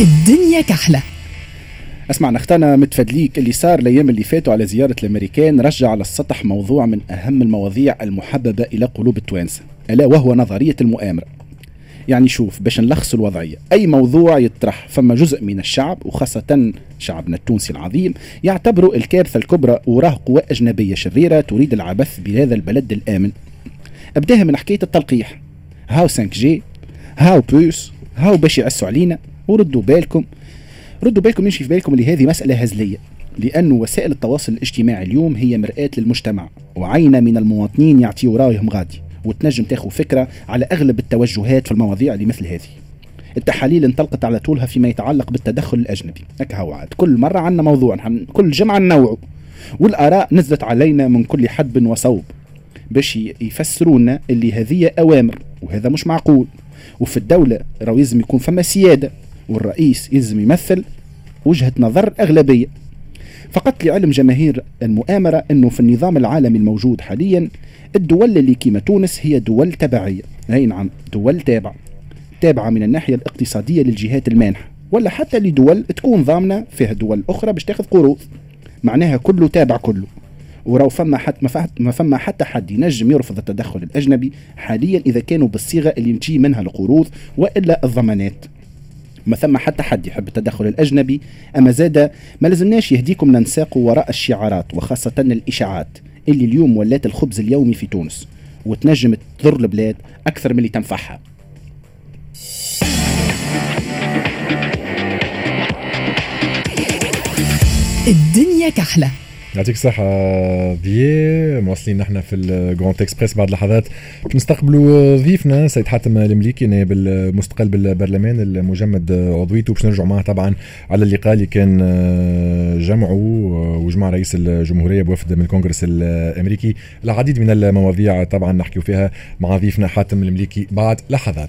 الدنيا كحلة. اسمع نختنا متفدليك اللي صار الأيام اللي فاتوا على زيارة الأمريكان رجع على السطح موضوع من أهم المواضيع المحببة إلى قلوب التوانسة ألا وهو نظرية المؤامرة. يعني شوف باش نلخص الوضعية أي موضوع يطرح فما جزء من الشعب وخاصة شعبنا التونسي العظيم يعتبروا الكارثة الكبرى وراه قوى اجنبيه شريرة تريد العبث بهذا البلد الآمن. أبداها من حكاية التلقيح. هاو 5 جي هاو بوس هاو باش يعسوا علينا. وردوا بالكم ردوا بالكم يمشي في بالكم اللي هذه مسألة هزلية لأن وسائل التواصل الاجتماعي اليوم هي مرآة للمجتمع وعينة من المواطنين يعطيوا رأيهم غادي وتنجم تاخذ فكرة على أغلب التوجهات في المواضيع اللي مثل هذه. التحاليل انطلقت على طولها فيما يتعلق بالتدخل الأجنبي. هكا هو كل مرة عندنا موضوع كل جمعة نوعه والآراء نزلت علينا من كل حدب وصوب باش يفسرونا اللي هذه أوامر وهذا مش معقول. وفي الدولة راهو يلزم يكون فما سيادة. والرئيس يلزم يمثل وجهة نظر أغلبية. فقط لعلم جماهير المؤامرة أنه في النظام العالمي الموجود حاليا الدول اللي كيما تونس هي دول تبعية. أي نعم دول تابعة. تابعة من الناحية الاقتصادية للجهات المانحة. ولا حتى لدول تكون ضامنة فيها دول أخرى باش تاخذ قروض. معناها كله تابع كله. ورو فما حتى ما فما حتى حد ينجم يرفض التدخل الأجنبي حاليا إذا كانوا بالصيغة اللي تجي منها القروض وإلا الضمانات. ما ثم حتى حد يحب التدخل الأجنبي أما زاد ما لازمناش يهديكم ننساقوا وراء الشعارات وخاصة الإشاعات اللي اليوم ولات الخبز اليومي في تونس وتنجم تضر البلاد أكثر من اللي تنفعها. الدنيا كحلة. يعطيك الصحة بيي. مواصلين نحن في ال Grand Express بعد لحظات نستقبلوا ضيفنا سيد حاتم المليكي نائب المستقل بالبرلمان المجمد عضويته باش نرجعوا معه طبعا على اللقاء اللي كان جمعه وجمع رئيس الجمهورية بوفد من الكونغرس الأمريكي. العديد من المواضيع طبعا نحكيو فيها مع ضيفنا حاتم المليكي بعد لحظات